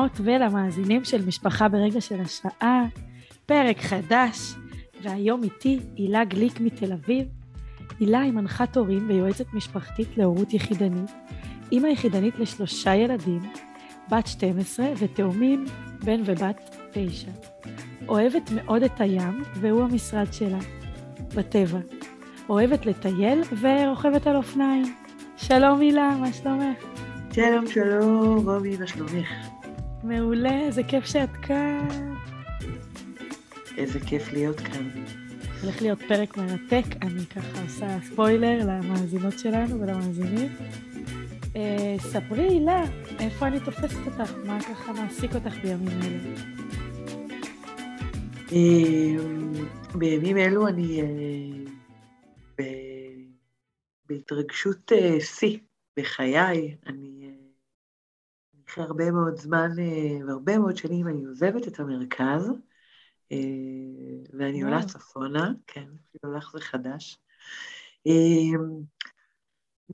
למאזינות ולמאזינים של משפחה ברגע של השעה, פרק חדש, והיום איתי הילה גליק מתל אביב. הילה היא מנחת הורים ויועצת משפחתית להורות יחידנית, אימא יחידנית לשלושה ילדים, בת 12 ותאומים בן ובת 9. אוהבת מאוד את הים, והוא המשרד שלה, בטבע. אוהבת לטייל ורוכבת על אופניים. שלום הילה, מה שלומך? שלום, שלום, רובי, מה שלומך? מעולה, איזה כיף שאת כאן. איזה כיף להיות כאן. הולך להיות פרק מרתק, אני ככה עושה ספוילר למאזינות שלנו ולמאזינים. אה, ספרי, הילה, איפה אני תופסת אותך? מה ככה מעסיק אותך בימים אלה? אה, בימים אלו אני אה, בהתרגשות אה, שיא בחיי. אני אחרי הרבה מאוד זמן והרבה מאוד שנים אני עוזבת את המרכז, ואני עולה צפונה, כן, אפילו לך זה חדש.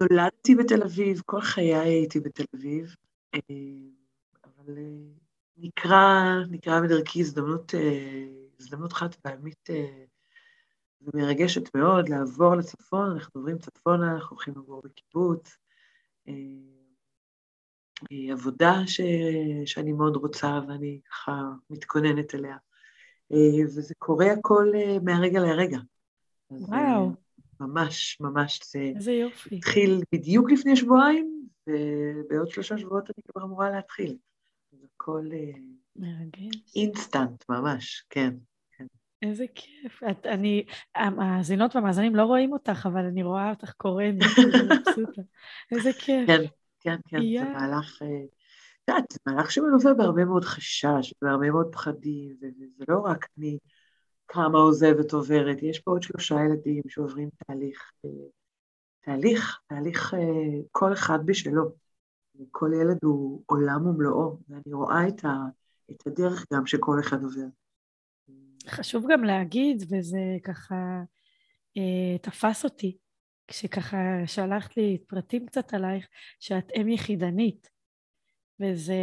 נולדתי בתל אביב, כל חיי הייתי בתל אביב, אבל נקרא, נקרא בדרכי הזדמנות הזדמנות חד פעמית אה, ומרגשת מאוד לעבור לצפון, אנחנו עוברים צפונה, אנחנו הולכים לגור בקיבוץ. אה, עבודה ש... שאני מאוד רוצה ואני ככה מתכוננת אליה. אה, וזה קורה הכל מהרגע להרגע. וואו. ממש, ממש, זה... איזה יופי. התחיל בדיוק לפני שבועיים, ובעוד שלושה שבועות אני כבר אמורה להתחיל. זה הכל... מרגש. אינסטנט, ממש, כן. כן. איזה כיף. את, אני, המאזינות והמאזינים לא רואים אותך, אבל אני רואה אותך קורנת, איזה כיף. כן, כן, כן, yeah. זה מהלך, אה, את יודעת, זה מהלך שמלווה בהרבה מאוד חשש, בהרבה מאוד פחדים, וזה לא רק אני כמה עוזבת עוברת, יש פה עוד שלושה ילדים שעוברים תהליך, אה, תהליך, תהליך אה, כל אחד בשלו. כל ילד הוא עולם ומלואו, ואני רואה את ה... את הדרך גם שכל אחד עובר. חשוב גם להגיד, וזה ככה אה, תפס אותי, כשככה שלחת לי פרטים קצת עלייך, שאת אם יחידנית, וזה,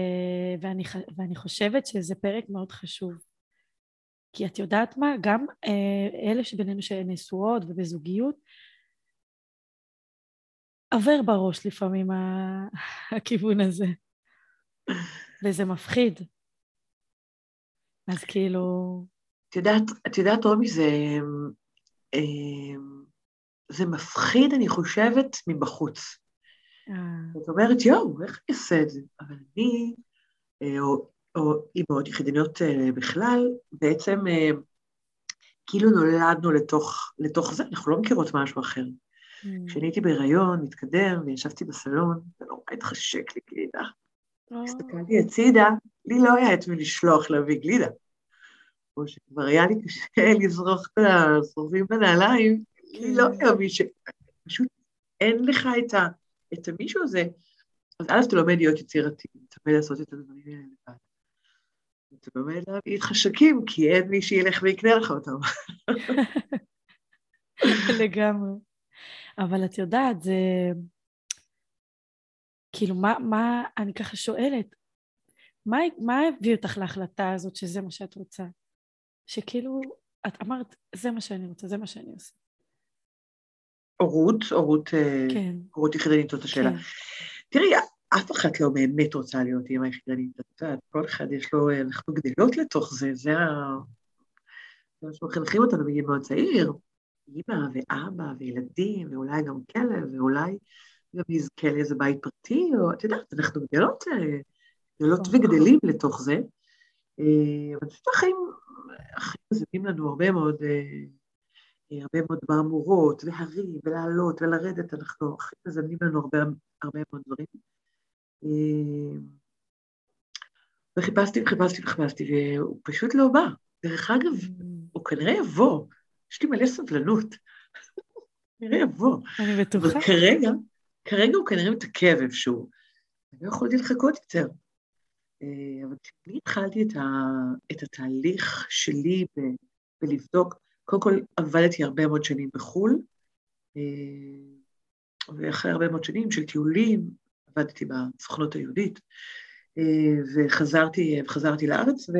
ואני, ואני חושבת שזה פרק מאוד חשוב. כי את יודעת מה, גם אה, אלה שבינינו שהן נשואות ובזוגיות, עובר בראש לפעמים הכיוון הזה, וזה מפחיד. אז כאילו... את יודעת, את יודעת, רומי, זה, אמ, זה מפחיד, אני חושבת, מבחוץ. אה. זאת אומרת, יואו, איך אני אעשה את זה? אבל אני, אה, או, או אימהות יחידניות אה, בכלל, בעצם כאילו נולדנו לתוך, לתוך זה, אנחנו לא מכירות משהו אחר. כשאני הייתי בהיריון, מתקדם, וישבתי בסלון, זה נורא התחשק לי גלידה. הסתכלתי הצידה, לי לא היה את מי לשלוח להביא גלידה. או שכבר היה לי קשה לזרוך את השרופים בנעליים, לי לא היה מי ש... פשוט אין לך את, ה... את המישהו הזה. אז א', אתה לומד להיות יצירתי, אתה לומד לעשות את הדברים האלה לבד. אתה לומד להביא חשקים, כי אין מי שילך ויקנה לך אותם. לגמרי. אבל את יודעת, זה... כאילו, מה, מה, אני ככה שואלת, מה, מה הביא אותך להחלטה הזאת שזה מה שאת רוצה? שכאילו, את אמרת, זה מה שאני רוצה, זה מה שאני עושה. הורות, הורות, אה, כן. הורות יחידנית, זאת השאלה. כן. תראי, אף אחת לא באמת רוצה להיות אימא יחידנית, את יודעת, כל אחד יש לו, אנחנו גדלות לתוך זה, זה ה... זה מה שמחנכים אותנו בגיל מאוד צעיר, אימא ואבא וילדים, ואולי גם כלב, ואולי גם נזכה לאיזה בית פרטי, או את יודעת, אנחנו גדלות, אה, גדלות נכון. וגדלים לתוך זה. אה, אבל פשוט החיים, החיים מזמינים לנו הרבה מאוד, אה, הרבה מאוד ברמורות, והרים, ולעלות ולרדת, אנחנו, החיים מזמינים לנו הרבה, הרבה מאוד דברים. וחיפשתי וחיפשתי וחיפשתי, והוא פשוט לא בא. דרך אגב, mm. הוא כנראה יבוא, יש לי מלא סבלנות. כנראה יבוא. אני בטוחה. אבל כרגע, כרגע הוא כנראה מתעכב איפשהו. אני לא יכולתי לחכות יותר. אה, אבל כשאני התחלתי את, ה, את התהליך שלי ב, בלבדוק, קודם כל עבדתי הרבה מאוד שנים בחו"ל, אה, ואחרי הרבה מאוד שנים של טיולים, עבדתי בסוכנות היהודית, וחזרתי, וחזרתי לארץ, ו...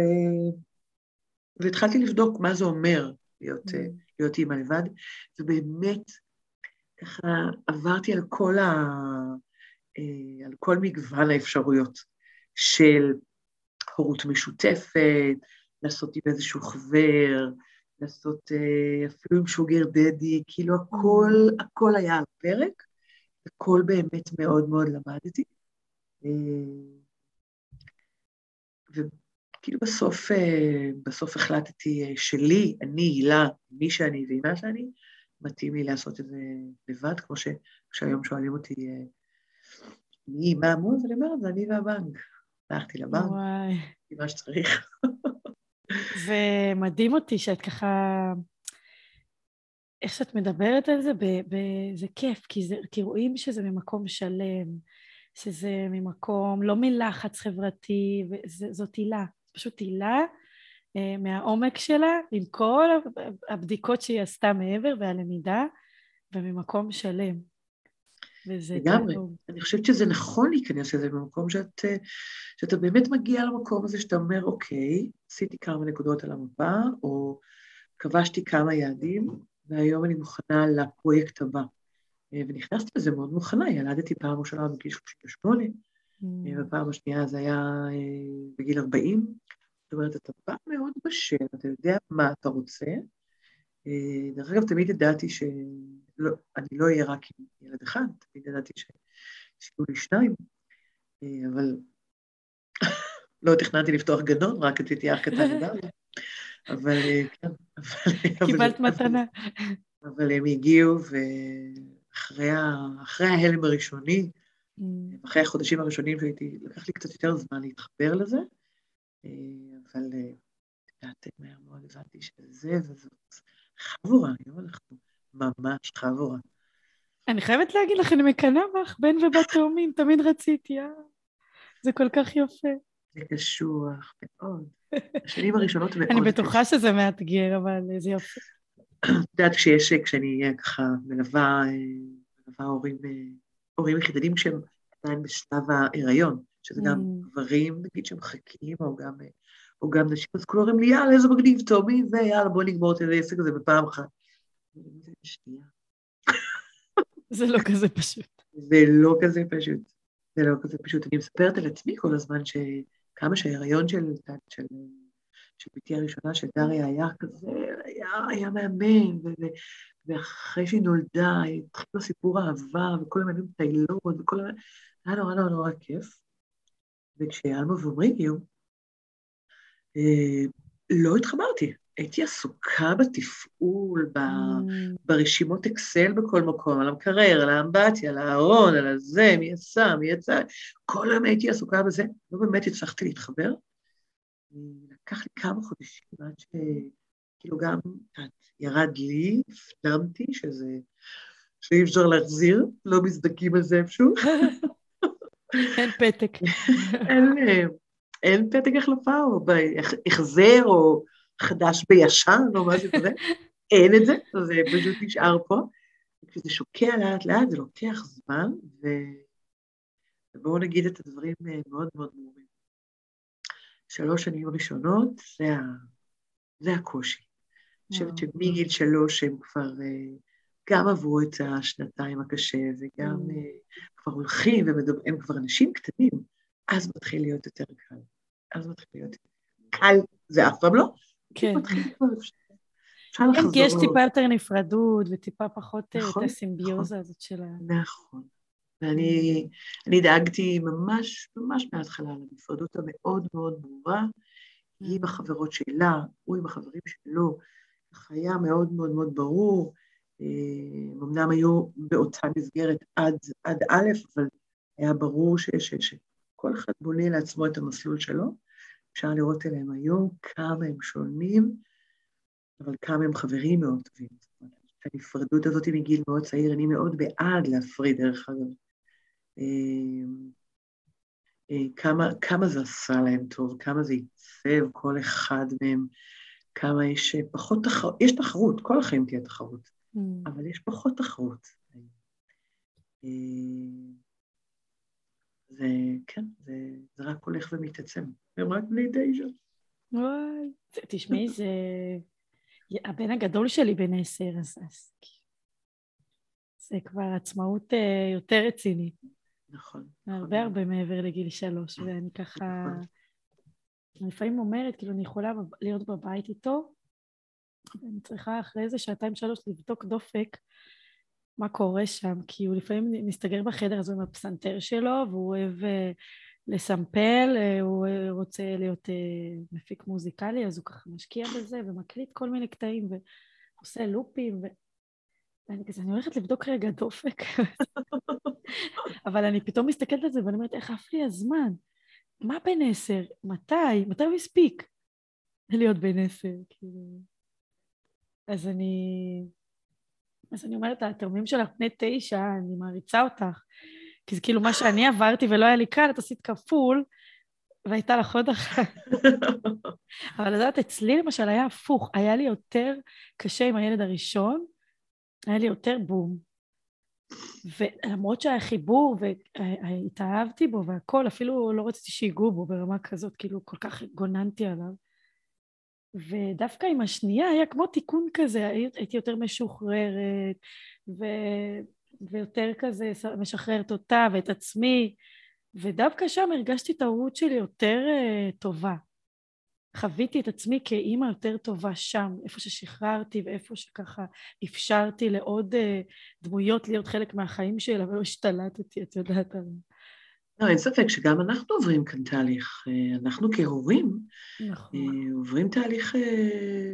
והתחלתי לבדוק מה זה אומר להיות, mm. להיות אימא לבד, ובאמת, ככה עברתי על כל, ה... על כל מגוון האפשרויות של הורות משותפת, לעשות עם איזשהו חבר, לעשות אה, אפילו עם שוגר דדי, כאילו הכל, mm. הכל היה על הפרק, הכל באמת מאוד מאוד למדתי. אה, וכאילו בסוף, אה, בסוף החלטתי שלי, אני, הילה, מי שאני ומה שאני, מתאים לי לעשות את זה לבד, כמו שהיום שואלים אותי, מי, מה אמור, אז אני אומרת, זה אני והבנק. הלכתי לבנק, מה שצריך. ומדהים אותי שאת ככה, איך שאת מדברת על זה, ב, ב, זה כיף, כי, זה, כי רואים שזה ממקום שלם, שזה ממקום, לא מלחץ חברתי, זאת הילה, פשוט הילה אה, מהעומק שלה, עם כל הבדיקות שהיא עשתה מעבר והלמידה, וממקום שלם. לגמרי. אני חושבת שזה נכון להיכנס לזה במקום שאת, אה, שאתה באמת מגיע למקום הזה שאתה אומר, אוקיי, עשיתי כמה נקודות על המפה, או כבשתי כמה יעדים, והיום אני מוכנה לפרויקט הבא. אה, ונכנסתי לזה מאוד מוכנה, ילדתי פעם ראשונה בגיל 38, mm. ובפעם השנייה זה היה בגיל 40. זאת אומרת, אתה בא מאוד בשל, אתה יודע מה אתה רוצה. דרך אגב, תמיד ידעתי ש... לא, לא אהיה רק עם ילד אחד, תמיד ידעתי שיהיו לי שניים, אה, אבל לא תכננתי לפתוח גנון, רק רציתי אח קטן ודריה. אבל אה, כן, אבל... קיבלת מתנה. אבל הם הגיעו, ואחרי ההלם הראשוני, mm. אחרי החודשים הראשונים שהייתי, לקח לי קצת יותר זמן להתחבר לזה, אה, אבל את יודעת, מהר מאוד הבנתי שזה וזאת חבורה, היום אנחנו ממש חבורה. אני חייבת להגיד לך, אני מקנאה בך, בן ובת תאומים, תמיד רציתי, אה? זה כל כך יפה. זה קשוח מאוד. השנים הראשונות מאוד... אני בטוחה שזה מאתגר, אבל זה יפה. את יודעת, כשיש, כשאני ככה מלווה, מלווה הורים, הורים יחידנים שהם עדיין בשלב ההיריון, שזה גם mm. גברים, נגיד, שמחכים, או גם, או גם נשים, אז כולם אומרים לי, יאללה, איזה מגניב, תאומי, ויאללה, בוא נגמור את העסק הזה בפעם אחת. זה לא כזה פשוט. זה לא כזה פשוט. זה לא כזה פשוט. אני מספרת על עצמי כל הזמן שכמה שההיריון של, של, של ביתי הראשונה, של דריה, היה כזה, היה, היה מהמם, ו, ואחרי שהיא נולדה, התחיל סיפור אהבה, וכל הזמן היו מטיילות, וכל הזמן, היה נורא נורא נורא כיף. וכשאלמה ועמרי הגיעו, לא התחברתי. הייתי עסוקה בתפעול, ב, mm. ברשימות אקסל בכל מקום, על המקרר, על האמבטיה, על הארון, על הזה, מי עשה, מי יצא, כל היום הייתי עסוקה בזה, לא באמת הצלחתי להתחבר. לקח לי כמה חודשים עד שכאילו גם, את ירד לי, הפנמתי שזה, שאי אפשר להחזיר, לא מזדקים על זה איפשהו. אין פתק. אין, אין פתק החלפה או החזר או... חדש בישן או משהו כזה, אין את זה, זה פשוט נשאר פה. כשזה שוקע לאט לאט זה לוקח זמן, ו... ובואו נגיד את הדברים אה, מאוד מאוד ברורים. שלוש שנים ראשונות זה, ה... זה הקושי. אני חושבת שמגיל שלוש הם כבר אה, גם עברו את השנתיים הקשה, וגם mm. אה, כבר הולכים, והם כבר אנשים קטנים, אז מתחיל להיות יותר קל. אז מתחיל להיות קל, זה אף פעם לא, כן. כן, כי יש טיפה יותר נפרדות וטיפה פחות אה, נכון, את הסימביוזה נכון. הזאת של ה... נכון. ואני דאגתי ממש, ממש מההתחלה לנפרדות המאוד מאוד ברורה, היא עם החברות שלה, הוא עם החברים שלו, היה מאוד מאוד מאוד ברור. אה, אמנם היו באותה מסגרת עד, עד א', אבל היה ברור שכל אחד בונה לעצמו את המסלול שלו. אפשר לראות אליהם היום כמה הם שונים, אבל כמה הם חברים מאוד טובים. הנפרדות הזאת מגיל מאוד צעיר, אני מאוד בעד להפריד, דרך אגב. אה, אה, כמה, כמה זה עשה להם טוב, כמה זה ייצב כל אחד מהם, כמה יש פחות תחרות, יש תחרות, כל החיים תהיה תחרות, mm. אבל יש פחות תחרות. אה, זה, כן, זה, זה רק הולך ומתעצם. הם רק בני תשע. וואי, תשמעי, זה... הבן הגדול שלי בן עשר, אז, אז זה כבר עצמאות uh, יותר רצינית. נכון. הרבה נכון. הרבה מעבר לגיל שלוש, ואני ככה... נכון. אני לפעמים אומרת, כאילו, אני יכולה להיות בבית איתו, ואני צריכה אחרי איזה שעתיים שלוש לבדוק דופק מה קורה שם, כי הוא לפעמים מסתגר בחדר הזה עם הפסנתר שלו, והוא אוהב אה, לסמפל, אה, הוא אה, רוצה להיות מפיק מוזיקלי, אז הוא ככה משקיע בזה ומקליט כל מיני קטעים ועושה לופים, ו... ואני כזה, אני הולכת לבדוק רגע דופק, אבל אני פתאום מסתכלת על זה ואני אומרת, איך עף לי הזמן? מה בן עשר? מתי? מתי הוא הספיק להיות בן עשר? כאילו... אז אני... אז אני אומרת, התאומים שלך בני תשע, אני מעריצה אותך. כי זה כאילו מה שאני עברתי ולא היה לי קל, את עשית כפול, והייתה לך עוד אחת. אבל את יודעת, אצלי למשל היה הפוך, היה לי יותר קשה עם הילד הראשון, היה לי יותר בום. ולמרות שהיה חיבור והתאהבתי בו והכל, אפילו לא רציתי שיגעו בו ברמה כזאת, כאילו כל כך גוננתי עליו. ודווקא עם השנייה היה כמו תיקון כזה, הייתי יותר משוחררת ו... ויותר כזה משחררת אותה ואת עצמי, ודווקא שם הרגשתי את ההורות שלי יותר uh, טובה. חוויתי את עצמי כאימא יותר טובה שם, איפה ששחררתי ואיפה שככה אפשרתי לעוד uh, דמויות להיות חלק מהחיים שלה ולא השתלטתי, את יודעת. לא, אין ספק שגם אנחנו עוברים כאן תהליך. אה, אנחנו כהורים נכון. אה, עוברים תהליך, אה,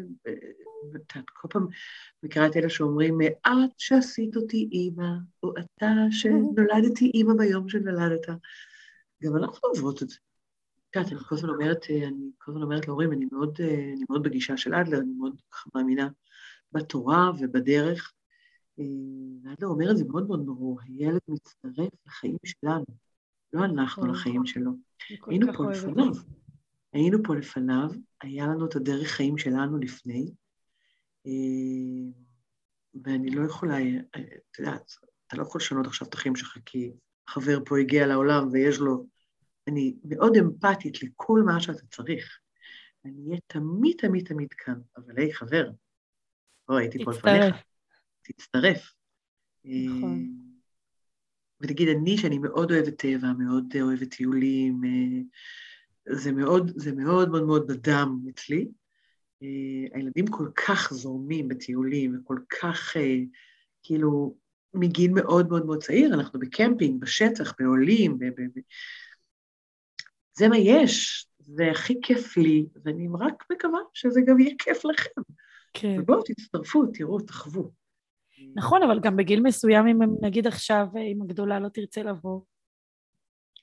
את כל פעם מכירה את אלה שאומרים, את שעשית אותי אימא, או אתה שנולדתי אימא ביום שנולדת. גם אנחנו עוברות את זה. את יודעת, אני כל הזמן אומרת, אני כל הזמן אומרת להורים, אני מאוד, אני מאוד בגישה של אדלר, אני מאוד מאמינה בתורה ובדרך. ואדלר אומר את זה מאוד מאוד ברור, הילד מצטרף לחיים שלנו. לא אנחנו לחיים שלו. היינו פה לפניו. היינו פה לפניו, היה לנו את הדרך חיים שלנו לפני, אה, ואני לא יכולה, את יודעת, אתה לא יכול לשנות עכשיו את החיים שלך כי חבר פה הגיע לעולם ויש לו... אני מאוד אמפתית לכל מה שאתה צריך. אני אהיה תמיד תמיד תמיד כאן, אבל היי, חבר, בוא, הייתי פה לפניך. תצטרף. נכון. ונגיד אני, שאני מאוד אוהבת טבע, מאוד אוהבת טיולים, אה, זה מאוד, זה מאוד מאוד מאוד בדם אצלי. אה, הילדים כל כך זורמים בטיולים, וכל כך, אה, כאילו, מגיל מאוד מאוד מאוד צעיר, אנחנו בקמפינג, בשטח, בעולים, ב- ב- ב- זה מה יש, זה הכי כיף לי, ואני רק מקווה שזה גם יהיה כיף לכם. כן. ובואו תצטרפו, תראו, תחוו. נכון, אבל גם בגיל מסוים, אם נגיד עכשיו, אם הגדולה לא תרצה לבוא,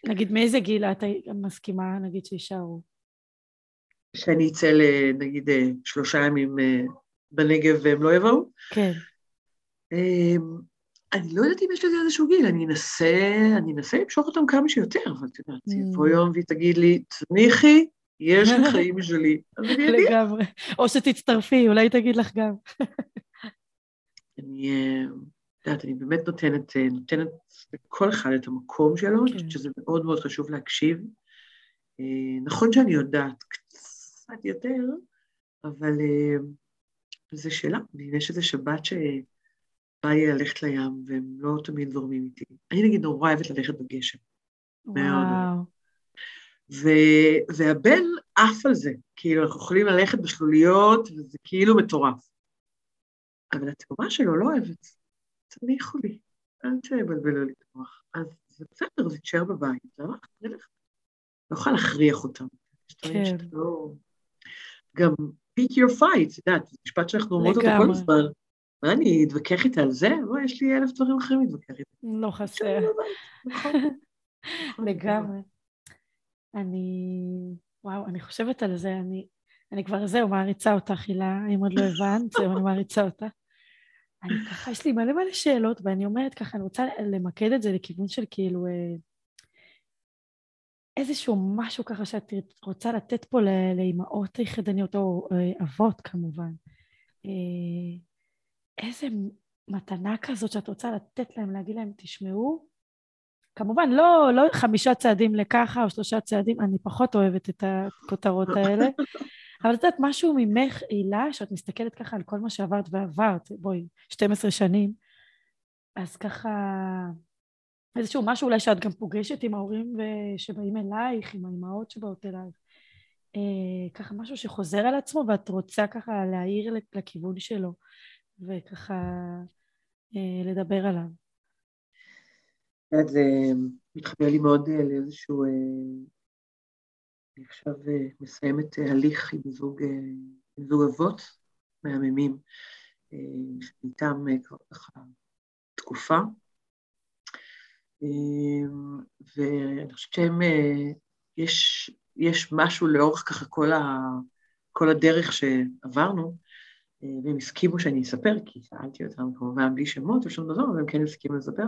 נגיד מאיזה גיל את מסכימה, נגיד, שיישארו? שאני אצא לנגיד שלושה ימים אה, בנגב והם לא יבואו? כן. אמ, אני לא יודעת אם יש לזה איזשהו גיל, אני אנסה, אני אנסה למשוך אותם כמה שיותר, אבל את יודעת, mm. יבוא יום והיא תגיד לי, תניחי, יש לי חיים שלי. לגמרי. או שתצטרפי, אולי תגיד לך גם. אני, אה, יודעת, אני באמת נותנת, אה, נותנת לכל אחד את המקום שלו, אני חושבת כן. שזה מאוד מאוד חשוב להקשיב. אה, נכון שאני יודעת קצת יותר, אבל זה שאלה, יש איזה שבת שבא לי ללכת לים, והם לא תמיד זורמים איתי. אני נגיד נורא אוהבת ללכת בגשם. וואו. ו... והבן עף על זה, כאילו, אנחנו יכולים ללכת בשלוליות, וזה כאילו מטורף. אבל התאומה שלו לא אוהבת, תניחו לי, אל תבלבלו לי את המוח. אז זה בסדר, זה תשאר בבית, למה? נלך. לא יכולה להכריח אותם. כן. לא... גם pick your fight, את יודעת, זה משפט שאנחנו אומרות אותו כל הזמן. מה, אני אתווכח איתה על זה? בואי, יש לי אלף דברים אחרים להתווכח איתה. לא חסר. נכון. לגמרי. אני... וואו, אני חושבת על זה, אני... אני כבר זהו, מעריצה אותך, הילה, אם עוד לא הבנת, זהו, אני מעריצה אותך. אני ככה, יש לי מלא מלא שאלות, ואני אומרת ככה, אני רוצה למקד את זה לכיוון של כאילו אה, איזשהו משהו ככה שאת רוצה לתת פה לאימהות יחידניות, או אה, אבות כמובן. אה, איזה מתנה כזאת שאת רוצה לתת להם, להגיד להם, תשמעו, כמובן, לא, לא חמישה צעדים לככה או שלושה צעדים, אני פחות אוהבת את הכותרות האלה, אבל את יודעת, משהו ממך, הילה, שאת מסתכלת ככה על כל מה שעברת ועברת, בואי, 12 שנים, אז ככה, איזשהו משהו אולי שאת גם פוגשת עם ההורים שבאים אלייך, עם האימהות שבאות אלייך, אה, ככה משהו שחוזר על עצמו ואת רוצה ככה להעיר לכיוון שלו, וככה אה, לדבר עליו. זה מתחבר לי מאוד אה, לאיזשהו... אה, אני עכשיו אה, מסיימת הליך עם זוג, עם זוג אבות מהממים, שאיתם כבר ככה תקופה, ואני חושבת שהם, יש, יש משהו לאורך ככה כל, ה, כל הדרך שעברנו, והם הסכימו שאני אספר, כי שאלתי אותם כמובן בלי שמות ושום דבר, אבל הם כן הסכימו לספר.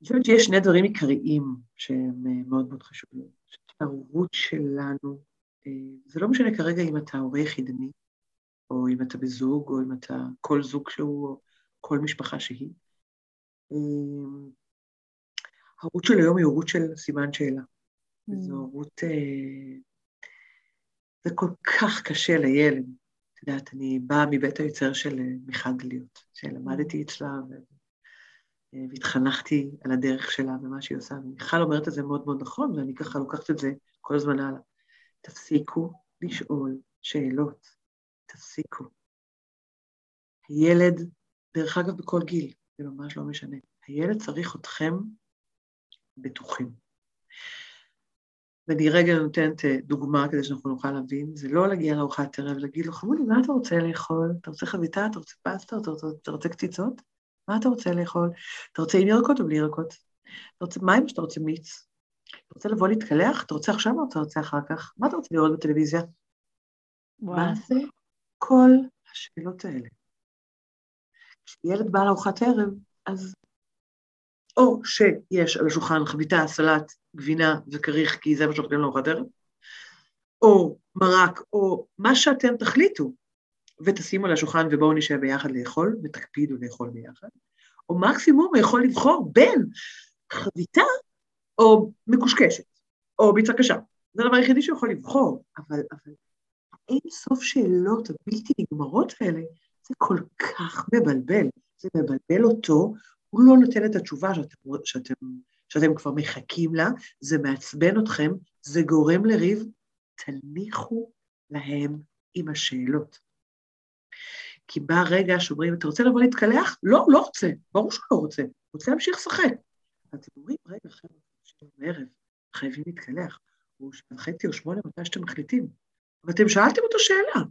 אני חושבת שיש שני דברים עיקריים שהם אה, מאוד מאוד חשובים. שההורות שלנו, אה, זה לא משנה כרגע אם אתה הורה יחידני, או אם אתה בזוג, או אם אתה כל זוג שהוא, או כל משפחה שהיא. אה, ההורות של היום היא הורות של סימן שאלה. Mm. זו הורות... זה כל כך קשה לילד. את יודעת, אני באה מבית היוצר של מיכל גליות, שלמדתי אצלה, אה, והתחנכתי על הדרך שלה ומה שהיא עושה. ומיכל אומרת את זה מאוד מאוד נכון, ואני ככה לוקחת את זה כל הזמן הלאה. תפסיקו לשאול שאלות, תפסיקו. הילד, דרך אגב, בכל גיל, זה ממש לא משנה. הילד צריך אתכם בטוחים. ואני רגע נותנת אה, דוגמה כדי שאנחנו נוכל להבין, זה לא להגיע לארוחת ערב ולהגיד לו, חמודי, מה אתה רוצה לאכול? אתה רוצה חביתה? אתה רוצה פסטה? אתה רוצה, אתה רוצה קציצות? מה אתה רוצה לאכול? אתה רוצה עם ירקות או בלי ירקות? אתה רוצה מים שאתה רוצה מיץ? אתה רוצה לבוא להתקלח? אתה רוצה עכשיו או אתה רוצה אחר כך? מה אתה רוצה לראות בטלוויזיה? וואו. מה זה כל השאלות האלה? כשילד בא לארוחת ערב, אז או שיש על השולחן חביתה, סלט, גבינה וכריך, כי זה מה שאוכלים לארוחת ערב, או מרק, או מה שאתם תחליטו, ותשימו על השולחן ובואו נשב ביחד לאכול, ותקפידו לאכול ביחד, או מקסימום הוא יכול לבחור בין חביתה או מקושקשת, או ביצה קשה. זה הדבר היחידי שהוא יכול לבחור, אבל, אבל אין סוף שאלות הבלתי נגמרות האלה, זה כל כך מבלבל. זה מבלבל אותו, הוא לא נותן את התשובה שאתם, שאתם, שאתם כבר מחכים לה, זה מעצבן אתכם, זה גורם לריב, תניחו להם עם השאלות. כי בא רגע שאומרים, אתה רוצה לבוא להתקלח? לא, לא רוצה, ברור שהוא לא רוצה, רוצה להמשיך לשחק. אתם אומרים, רגע, חבר'ה, בערב, חייבים להתקלח, או שבע וחצי או שמונה, מתי שאתם מחליטים. ואתם שאלתם אותו שאלה,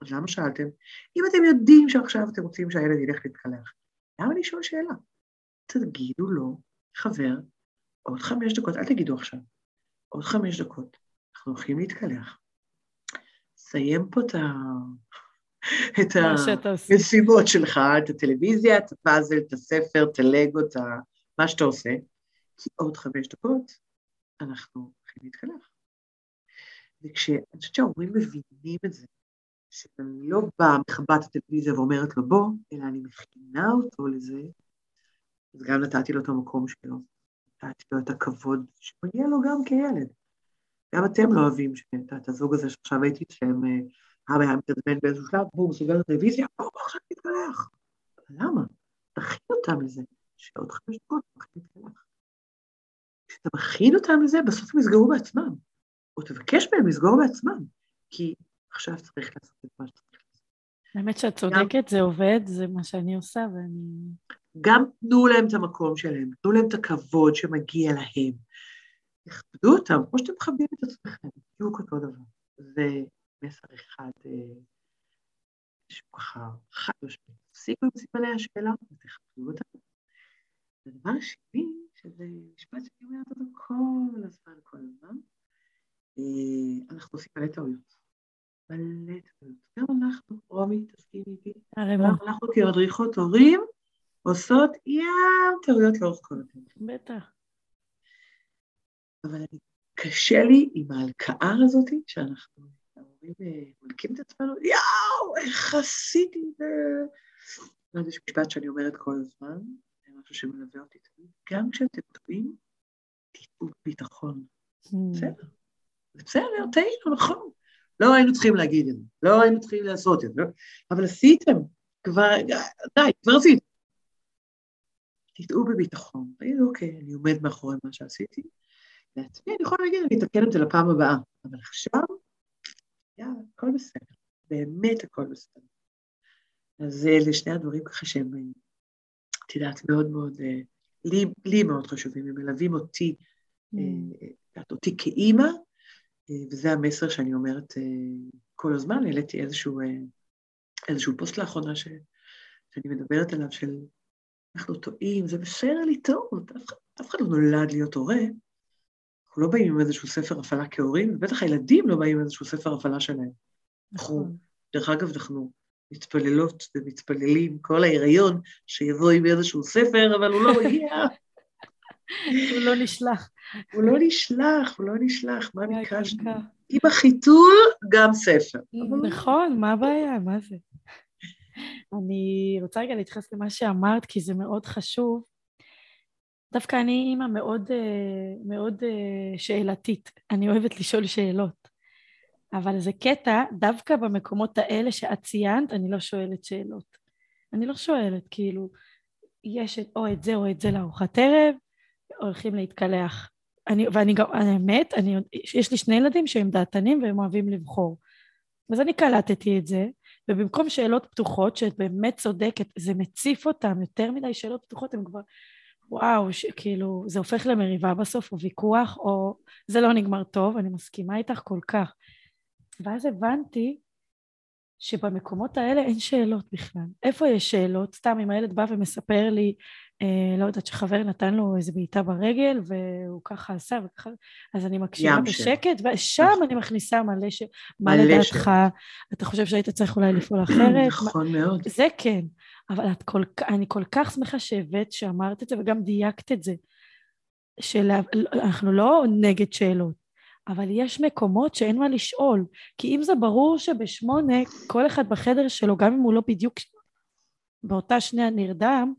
אז למה שאלתם? אם אתם יודעים שעכשיו אתם רוצים שהילד ילך להתקלח, למה לשאול שאלה? תגידו לו, חבר, עוד חמש דקות, אל תגידו עכשיו, עוד חמש דקות, אנחנו הולכים להתקלח. סיים פה את ה... את המשימות שלך, את הטלוויזיה, את הפאזל, את הספר, את הלגו, את מה שאתה עושה, כי עוד חמש דקות אנחנו הולכים להתקלח. וכשאני חושבת שההורים מבינים את זה, שאני לא באה, מכבת הטלוויזיה ואומרת לו בוא, אלא אני מכינה אותו לזה, אז גם נתתי לו את המקום שלו, נתתי לו את הכבוד שמגיע לו גם כילד. גם אתם לא אוהבים את הזוג הזה שעכשיו הייתי אצלם, אבא היה מתעצבן באיזשהו שלב, בואו, סוגר את הטלוויזיה, בואו, עכשיו נתקלח. למה? תכין אותם לזה, שעוד חמש דקות מתחילים להתקלח. כשאתה מכין אותם לזה, בסוף הם יסגרו בעצמם, או תבקש מהם לסגור בעצמם, כי עכשיו צריך לעשות את מה שצריך לעשות. האמת שאת צודקת, זה עובד, זה מה שאני עושה, ואני... גם תנו להם את המקום שלהם, תנו להם את הכבוד שמגיע להם. תכבדו אותם, כמו שאתם מכבדים את עצמכם, בדיוק אותו דבר. מסר אחד אה, שהוא ככה חד משמעי. תפסיקו עם סימני השאלה ותכבדו אותם. הדבר השני, שזה משפט שאני אומרת אותו כל הזמן, כל הזמן, אה, אנחנו עושים מלא טעויות. מלא טעויות. גם אנחנו, רומי, תסכימי איתי. אנחנו כמדריכות הורים עושות ים טעויות לאורך כל הדרך. בטח. אבל קשה לי עם ההלקאה הזאת שאנחנו ההורים מלקים את עצמנו, יואו, איך עשיתי את זה? יש משפט שאני אומרת כל הזמן, זה משהו שמלווה אותי תמיד, גם כשאתם טועים, תטעו בביטחון. Hmm. בסדר, בסדר, טעינו, נכון. לא היינו צריכים להגיד את זה, לא היינו צריכים לעשות את זה, אבל עשיתם, כבר, די, כבר עשיתם. תטעו בביטחון, תגידו, אוקיי, אני עומד מאחורי מה שעשיתי, לעצמי אני יכולה להגיד, אני אתקן את זה לפעם הבאה, אבל עכשיו, יאללה, הכל בסדר, באמת הכל בסדר. אז אלה שני הדברים ככה שהם, את יודעת, מאוד מאוד, אה, לי, לי מאוד חשובים, הם מלווים אותי, mm. את אותי כאימא, אה, וזה המסר שאני אומרת כל הזמן, העליתי איזשהו, איזשהו פוסט לאחרונה ש, שאני מדברת עליו, של אנחנו טועים, זה בסדר לטעות, אף, אף אחד לא נולד להיות הורה. אנחנו לא באים עם איזשהו ספר הפעלה כהורים, ובטח הילדים לא באים עם איזשהו ספר הפעלה שלהם. נכון. דרך אגב, אנחנו מתפללות ומתפללים כל ההיריון שיבוא עם איזשהו ספר, אבל הוא לא הגיע. הוא לא נשלח. הוא לא נשלח, הוא לא נשלח, מה ביקשנו? עם החיתול, גם ספר. נכון, מה הבעיה? מה זה? אני רוצה רגע להתייחס למה שאמרת, כי זה מאוד חשוב. דווקא אני אימא מאוד, אה, מאוד אה, שאלתית. אני אוהבת לשאול שאלות. אבל זה קטע, דווקא במקומות האלה שאת ציינת, אני לא שואלת שאלות. אני לא שואלת, כאילו, יש או את זה או את זה לארוחת ערב, הולכים להתקלח. אני, ואני גם, האמת, אני, יש לי שני ילדים שהם דעתנים והם אוהבים לבחור. אז אני קלטתי את זה, ובמקום שאלות פתוחות, שאת באמת צודקת, זה מציף אותם, יותר מדי שאלות פתוחות, הם כבר, וואו, ש, כאילו, זה הופך למריבה בסוף, או ויכוח, או זה לא נגמר טוב, אני מסכימה איתך כל כך. ואז הבנתי שבמקומות האלה אין שאלות בכלל. איפה יש שאלות? סתם אם הילד בא ומספר לי, אה, לא יודעת, שחבר נתן לו איזה בעיטה ברגל, והוא ככה עשה וככה, אז אני מקשיבה בשקט, ושם. אני מכניסה מלא ש... מה לדעתך, אתה חושב שהיית צריך אולי לפעול אחרת? נכון מאוד. זה כן, אבל כל... אני כל כך שמחה שהבאת, שאמרת את זה, וגם דייקת את זה, שאנחנו לא נגד שאלות. אבל יש מקומות שאין מה לשאול, כי אם זה ברור שבשמונה כל אחד בחדר שלו, גם אם הוא לא בדיוק באותה שנייה נרדם,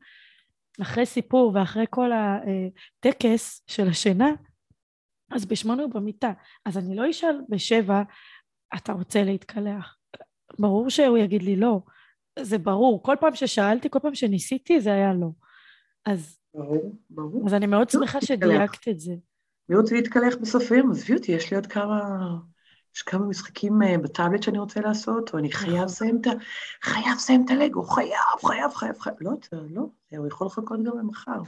אחרי סיפור ואחרי כל הטקס של השינה, אז בשמונה הוא במיטה. אז אני לא אשאל בשבע, אתה רוצה להתקלח? ברור שהוא יגיד לי לא. זה ברור. כל פעם ששאלתי, כל פעם שניסיתי, זה היה לא. אז... ברור, ברור. אז אני מאוד שמחה שדייקת את זה. רוצה להתקלח בסוף היום, עזבי אותי, יש לי עוד כמה... יש כמה משחקים אה, בטאבלט שאני רוצה לעשות, או אני חייב נכון. לסיים את ה... חייב לסיים את הלגו, חייב, חייב, חייב, חייב. לא, לא, הוא יכול לחכות גם למחר.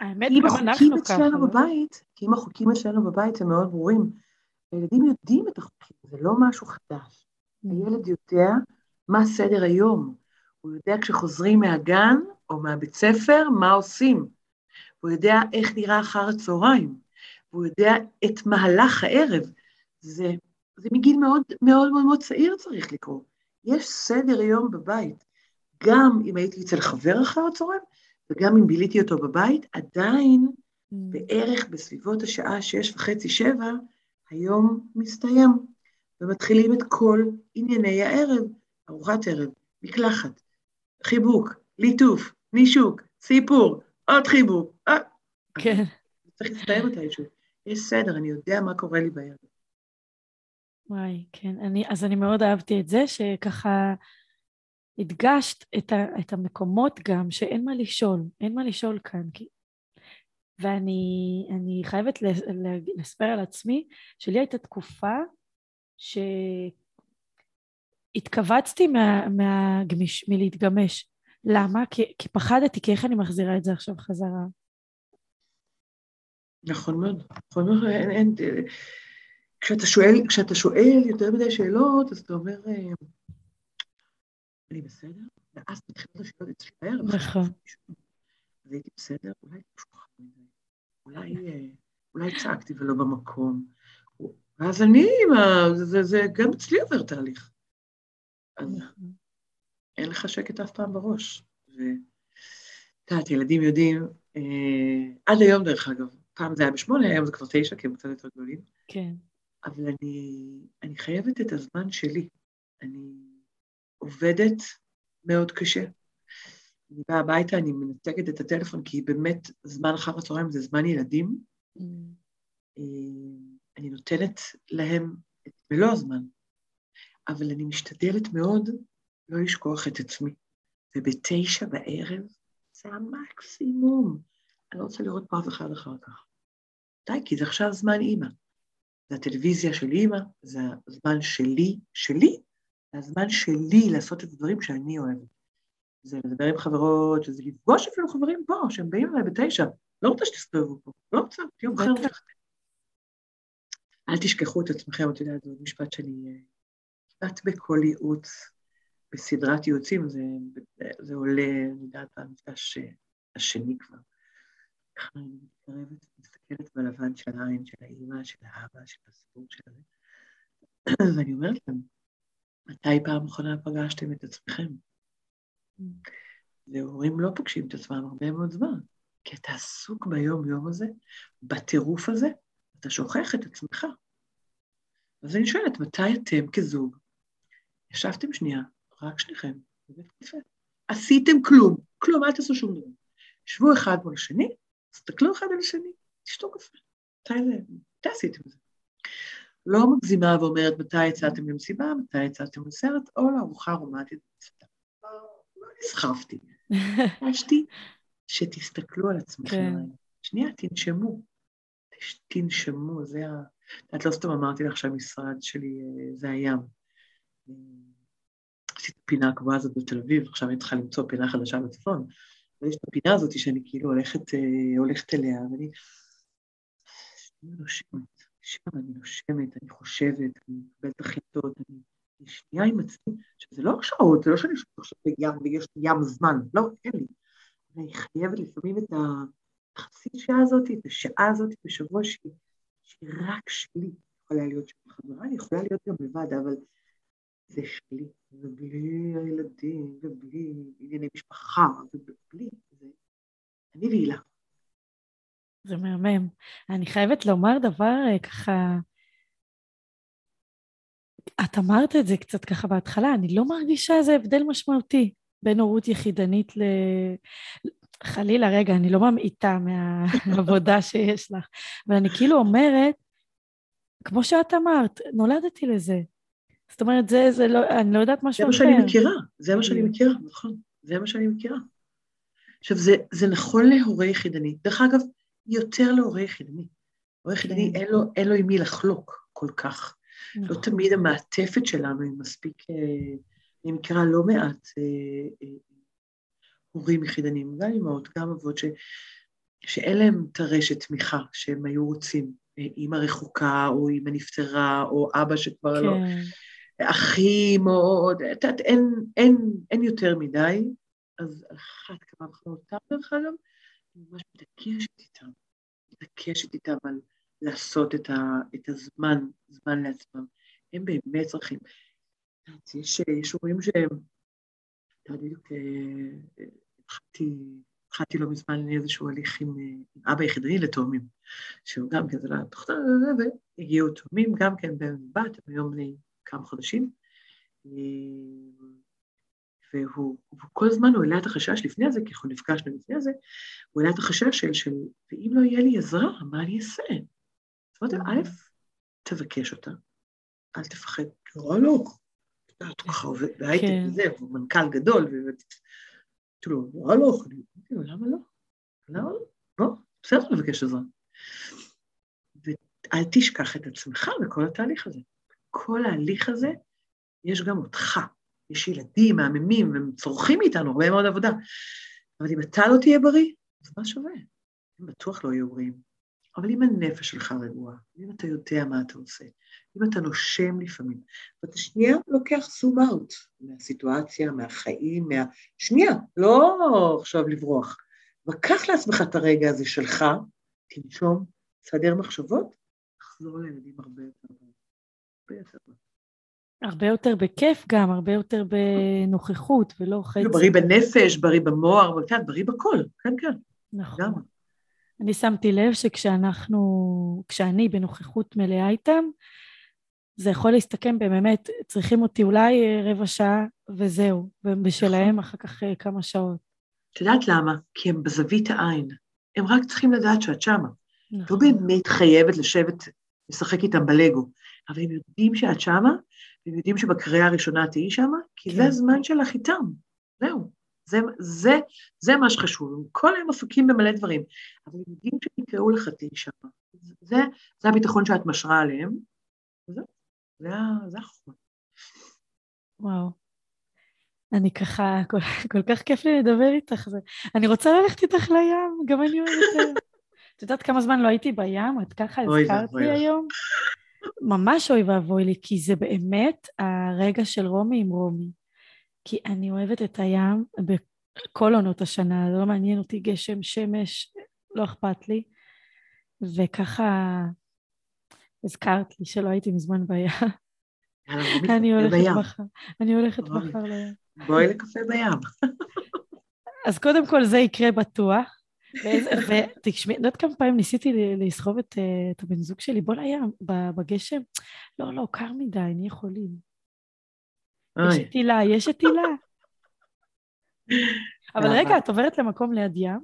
האמת, גם אנחנו ככה. לא? בבית, כי אם החוקים אצלנו בבית הם מאוד ברורים, הילדים יודעים את החוקים, זה לא משהו חדש. Mm. הילד יודע מה סדר היום. הוא יודע כשחוזרים מהגן או מהבית ספר, מה עושים. הוא יודע איך נראה אחר הצהריים. והוא יודע את מהלך הערב. זה, זה מגיל מאוד מאוד מאוד מאוד צעיר צריך לקרוא. יש סדר יום בבית. גם אם הייתי אצל חבר אחר הצהריים, וגם אם ביליתי אותו בבית, עדיין mm. בערך בסביבות השעה שש וחצי, שבע, היום מסתיים, ומתחילים את כל ענייני הערב, ארוחת ערב, מקלחת, חיבוק, ליטוף, נישוק, סיפור, עוד חיבוק. אה, כן. צריך להסתיים מתישהו. יש סדר, אני יודע מה קורה לי בערב. וואי, כן. אני, אז אני מאוד אהבתי את זה, שככה הדגשת את, ה, את המקומות גם, שאין מה לשאול, אין מה לשאול כאן. כי... ואני חייבת לספר על עצמי, שלי הייתה תקופה שהתכווצתי מה, מהגמיש, מלהתגמש. למה? כי, כי פחדתי, כי איך אני מחזירה את זה עכשיו חזרה? נכון מאוד, נכון מאוד, אין, אין, כשאתה שואל, כשאתה שואל יותר מדי שאלות, אז אתה אומר, אה, אני בסדר? ואז מתחילות השאלות אצלי בערב. נכון. אז הייתי בסדר? אולי אולי, אה, אולי צעקתי ולא במקום. ואז אני, זה, זה, זה גם אצלי עובר תהליך. אז. אין לך שקט אף פעם בראש. ואת יודעת, ילדים יודעים, אה, עד היום דרך אגב, פעם זה היה בשמונה, היום זה כבר תשע, כי הם קצת יותר גדולים. כן. אבל אני, אני חייבת את הזמן שלי. אני עובדת מאוד קשה. אני באה הביתה, אני מנתקת את הטלפון, כי באמת זמן אחר הצהריים זה זמן ילדים. Mm. אני נותנת להם את מלוא הזמן, אבל אני משתדלת מאוד לא לשכוח את עצמי. ובתשע בערב זה המקסימום. אני לא רוצה לראות פה אף אחד אחר כך. די, כי זה עכשיו זמן אימא. זה הטלוויזיה של אימא, זה הזמן שלי, שלי, זה הזמן שלי לעשות את הדברים שאני אוהבת. זה לדבר עם חברות, זה לפגוש אפילו חברים פה, שהם באים אליי בתשע. לא רוצה שתסתובבו פה, לא רוצה, תהיו אחר. אל תשכחו את עצמכם, את יודעת, זה משפט שאני... אה, כמעט בכל ייעוץ, בסדרת ייעוצים, זה, זה עולה, אני יודעת, במפגש השני כבר. ככה אני מתקרבת, מסתכלת בלבן של העין של האימא, של האבא, של הסיפור של זה, ואני אומרת להם, מתי פעם אחרונה פגשתם את עצמכם? והורים לא פוגשים את עצמם הרבה מאוד זמן, כי אתה עסוק ביום-יום הזה, בטירוף הזה, אתה שוכח את עצמך. אז אני שואלת, מתי אתם כזוג ישבתם שנייה, רק שניכם, בבית קפה? עשיתם כלום, כלום, אל תעשו שום דבר. שבו אחד מול השני, תסתכלו אחד על השני, תשתו קפה. מתי זה, מתי עשיתם את זה? לא מגזימה ואומרת מתי יצאתם למסיבה, מתי יצאתם לסרט, או לארוחה רומנטית במסעדה. לא נסחפתי. ביקשתי שתסתכלו על עצמכם. כן. שנייה, תנשמו. תנשמו, זה ה... את לא סתם אמרתי לך שהמשרד שלי אה, זה הים. עשיתי פינה הקבועה הזאת בתל אביב, עכשיו אני צריכה למצוא פינה חדשה בצפון. ויש את הפינה הזאת שאני כאילו הולכת, אה, הולכת אליה, ואני... אני נושמת, שם אני נושמת, אני חושבת, אני מקבלת החלטות, אני שנייה עם עצמי, שזה לא שעות, זה לא שאני עכשיו בים ויש לי ים זמן, לא, אין לי. אני חייבת לפעמים את החצי שעה הזאת, את השעה הזאת בשבוע שהיא רק שלי. יכולה להיות שם חברה, יכולה להיות גם לבד, אבל זה שלי, ובלי הילדים, ובלי ענייני משפחה, ובלי, זה אני והילה. זה מהמם. אני חייבת לומר דבר אה, ככה, את אמרת את זה קצת ככה בהתחלה, אני לא מרגישה איזה הבדל משמעותי בין הורות יחידנית ל... חלילה, רגע, אני לא ממעיטה מהעבודה שיש לך, אבל אני כאילו אומרת, כמו שאת אמרת, נולדתי לזה. זאת אומרת, זה, זה לא, אני לא יודעת משהו אחר. זה מה שאני מכירה, זה מה שאני מכירה, נכון, זה מה שאני מכירה. עכשיו, זה, זה נכון להורה יחידני. דרך אגב, יותר להורה יחידני. הורה יחידני, כן. אין, לו, אין לו עם מי לחלוק כל כך. לא נכון. לא תמיד המעטפת שלנו היא מספיק, אה, אני מכירה לא מעט אה, אה, הורים יחידנים, גם אמהות, גם אבות, ש, שאין להם את הרשת תמיכה שהם היו רוצים. אימא רחוקה, או אימא נפטרה, או אבא שכבר לא- כן. לא... אחים, או... את יודעת, אין, אין, אין יותר מדי, אז אחת כמה וכמה אותם, דרך אגב, אני ממש מתעקשת איתם, מתעקשת איתם על לעשות את, ה, את הזמן, זמן לעצמם. הם באמת צריכים. יש, יש שהם, בדיוק אה, התחלתי, התחלתי לא מזמן איזשהו הליך עם, עם אבא יחידני לתאומים, שהוא גם כן, זה לא תוכנה, והגיעו תאומים, גם כן בן ובת, הם היום בני כמה חודשים. והוא, והוא כל הזמן הוא העלה את החשש לפני זה, כי אנחנו נפגשנו לפני זה, הוא העלה את החשש של, של ואם לא יהיה לי עזרה, מה אני אעשה? זאת אומרת, א', תבקש אותה, אל תפחד, נורא לא, את ככה עובד בהייטק כן. וזה, הוא מנכ"ל גדול, וכאילו, נורא לא, אמרתי לו, למה לא? למה לא? בוא, בסדר לבקש עזרה. ואל תשכח את עצמך בכל התהליך הזה. כל ההליך הזה, יש גם אותך. יש ילדים מהממים, והם צורכים מאיתנו הרבה מאוד עבודה. אבל אם אתה לא תהיה בריא, אז מה שווה? הם בטוח לא יהיו בריאים. אבל אם הנפש שלך רגועה, אם אתה יודע מה אתה עושה, אם אתה נושם לפעמים, ואתה שנייה לוקח זום אאוט מהסיטואציה, מהחיים, מה... שנייה, לא עכשיו לברוח. וקח לעצמך את הרגע הזה שלך, תנשום, תסדר מחשבות, תחזור לילדים הרבה יותר הרבה יותר הרבה יותר בכיף גם, הרבה יותר בנוכחות ולא חצי. בריא בנפש, בריא במוח, כן, בריא בכל, כן, כן. נכון. גם. אני שמתי לב שכשאנחנו, כשאני בנוכחות מלאה איתם, זה יכול להסתכם באמת, צריכים אותי אולי רבע שעה וזהו, ובשלהם נכון. אחר כך אה, כמה שעות. את יודעת למה? כי הם בזווית העין. הם רק צריכים לדעת שאת שמה. לא נכון. לא באמת חייבת לשבת, לשחק איתם בלגו, אבל הם יודעים שאת שמה, והם יודעים שבקריאה הראשונה תהיי שמה, כי כן. זה הזמן שלך איתם. זהו. זה, זה, זה מה שחשוב. הם כל היום עסוקים במלא דברים, אבל הם יודעים שיקראו לך תהיי שמה. זה, זה הביטחון שאת משרה עליהם, וזהו, זה, זה החוכמה. וואו. אני ככה, כל, כל כך כיף לי לדבר איתך. זה... אני רוצה ללכת איתך לים, גם אני אוהבת... את יודעת כמה זמן לא הייתי בים? את ככה הזכרת לי היום? ממש אוי ואבוי לי, כי זה באמת הרגע של רומי עם רומי. כי אני אוהבת את הים בכל עונות השנה, זה לא מעניין אותי גשם, שמש, לא אכפת לי. וככה הזכרת לי שלא הייתי מזמן בים. אני הולכת מחר, אני הולכת מחר לים. בואי לקפה בים. אז קודם כל זה יקרה בטוח. ותשמעי, את יודעת כמה פעמים ניסיתי לסחוב את, אה, את הבן זוג שלי, בוא לים, בגשם. לא, לא, קר מדי, נהיה חולים. יש את הילה, יש את הילה. אבל רגע, את עוברת למקום ליד ים?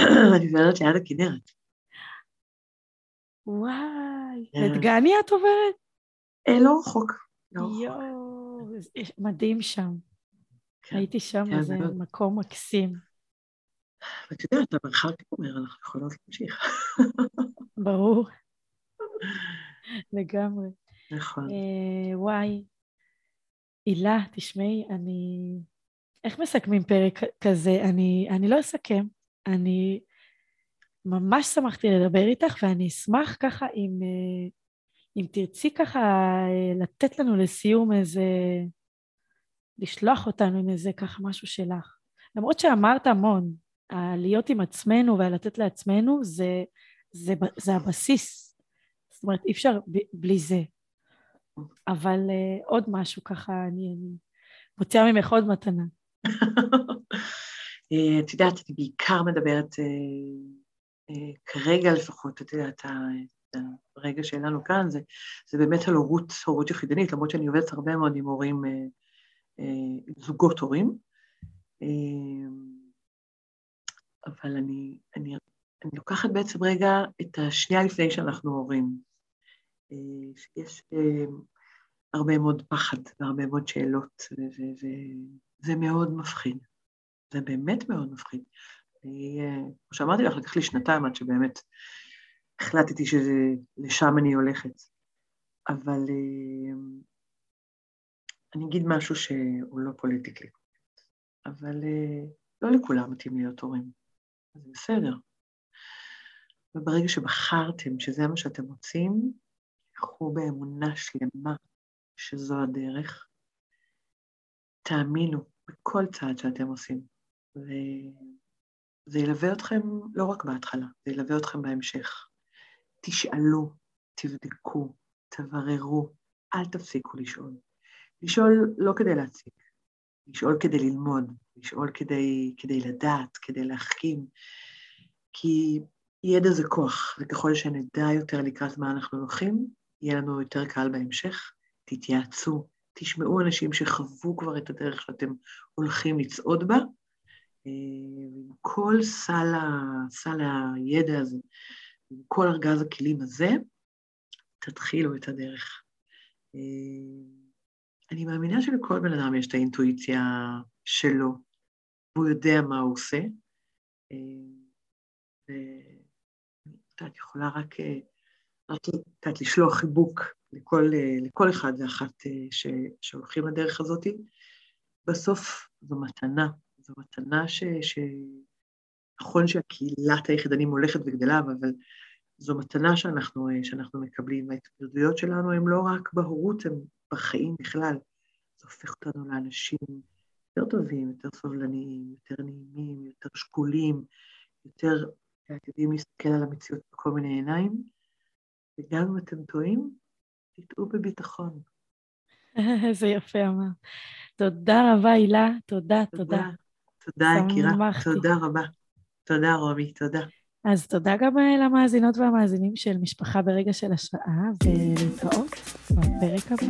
אני עוברת ליד הכנרת. וואי, את גני את עוברת? אה, לא רחוק. לא יואו, מדהים שם. כן. הייתי שם, כן, זה מקום מקסים. ואת יודעת, המרחק אומר, אנחנו יכולות להמשיך. ברור. לגמרי. נכון. אה, וואי, הילה, תשמעי, אני... איך מסכמים פרק כזה? אני, אני לא אסכם. אני ממש שמחתי לדבר איתך, ואני אשמח ככה אם, אה, אם תרצי ככה אה, לתת לנו לסיום איזה... לשלוח אותנו עם איזה ככה משהו שלך. למרות שאמרת המון, להיות עם עצמנו ולתת לעצמנו זה, זה, זה הבסיס. זאת אומרת, אי אפשר בלי זה. אבל uh, עוד משהו ככה, אני, אני מוציאה ממך עוד מתנה. אה, את יודעת, אני בעיקר מדברת, uh, uh, כרגע לפחות, את יודעת, הרגע שלנו כאן, זה, זה באמת על הורות, הורות יחידנית, למרות שאני עובדת הרבה מאוד עם הורים, uh, uh, זוגות הורים. אבל אני, אני, אני לוקחת בעצם רגע את השנייה לפני שאנחנו הורים. אה, יש אה, הרבה מאוד פחד והרבה מאוד שאלות, וזה מאוד מפחיד. זה באמת מאוד מפחיד. אה, כמו שאמרתי לך, לקח לי שנתיים עד שבאמת החלטתי שלשם אני הולכת. אבל אני אגיד משהו שהוא לא פוליטיקלי, אבל לא לכולם מתאים להיות הורים. אז בסדר. וברגע שבחרתם שזה מה שאתם רוצים, קחו באמונה שלמה שזו הדרך. תאמינו בכל צעד שאתם עושים, וזה ילווה אתכם לא רק בהתחלה, זה ילווה אתכם בהמשך. תשאלו, תבדקו, תבררו, אל תפסיקו לשאול. לשאול לא כדי להציג, לשאול כדי ללמוד, לשאול כדי, כדי לדעת, כדי להחכים, כי ידע זה כוח, וככל שנדע יותר לקראת מה אנחנו הולכים, יהיה לנו יותר קל בהמשך. תתייעצו, תשמעו אנשים שחוו כבר את הדרך שאתם הולכים לצעוד בה, עם כל סל, ה, סל הידע הזה, כל ארגז הכלים הזה, תתחילו את הדרך. אני מאמינה שלכל בן אדם יש את האינטואיציה שלו, והוא יודע מה הוא עושה. ואת יכולה רק, אה, רק את לשלוח חיבוק לכל, אה, לכל אחד ואחת אה, ש, שהולכים לדרך הזאת. בסוף זו מתנה, זו מתנה ש... ש... נכון שהקהילת היחידנים הולכת וגדלה, אבל זו מתנה שאנחנו, שאנחנו מקבלים. ההתמודדויות שלנו הן לא רק בהורות, הן בחיים בכלל. זה הופך אותנו לאנשים יותר טובים, יותר סובלניים, יותר נעימים, יותר שקולים, יותר יודעים להסתכל על המציאות בכל מיני עיניים, וגם אם אתם טועים, תטעו בביטחון. איזה יפה אמר. תודה רבה, הילה, תודה, תודה. תודה, יקירה, תודה רבה. תודה, רומי, תודה. אז תודה גם אה, למאזינות והמאזינים של משפחה ברגע של השראה, ולהתראות בפרק הבא.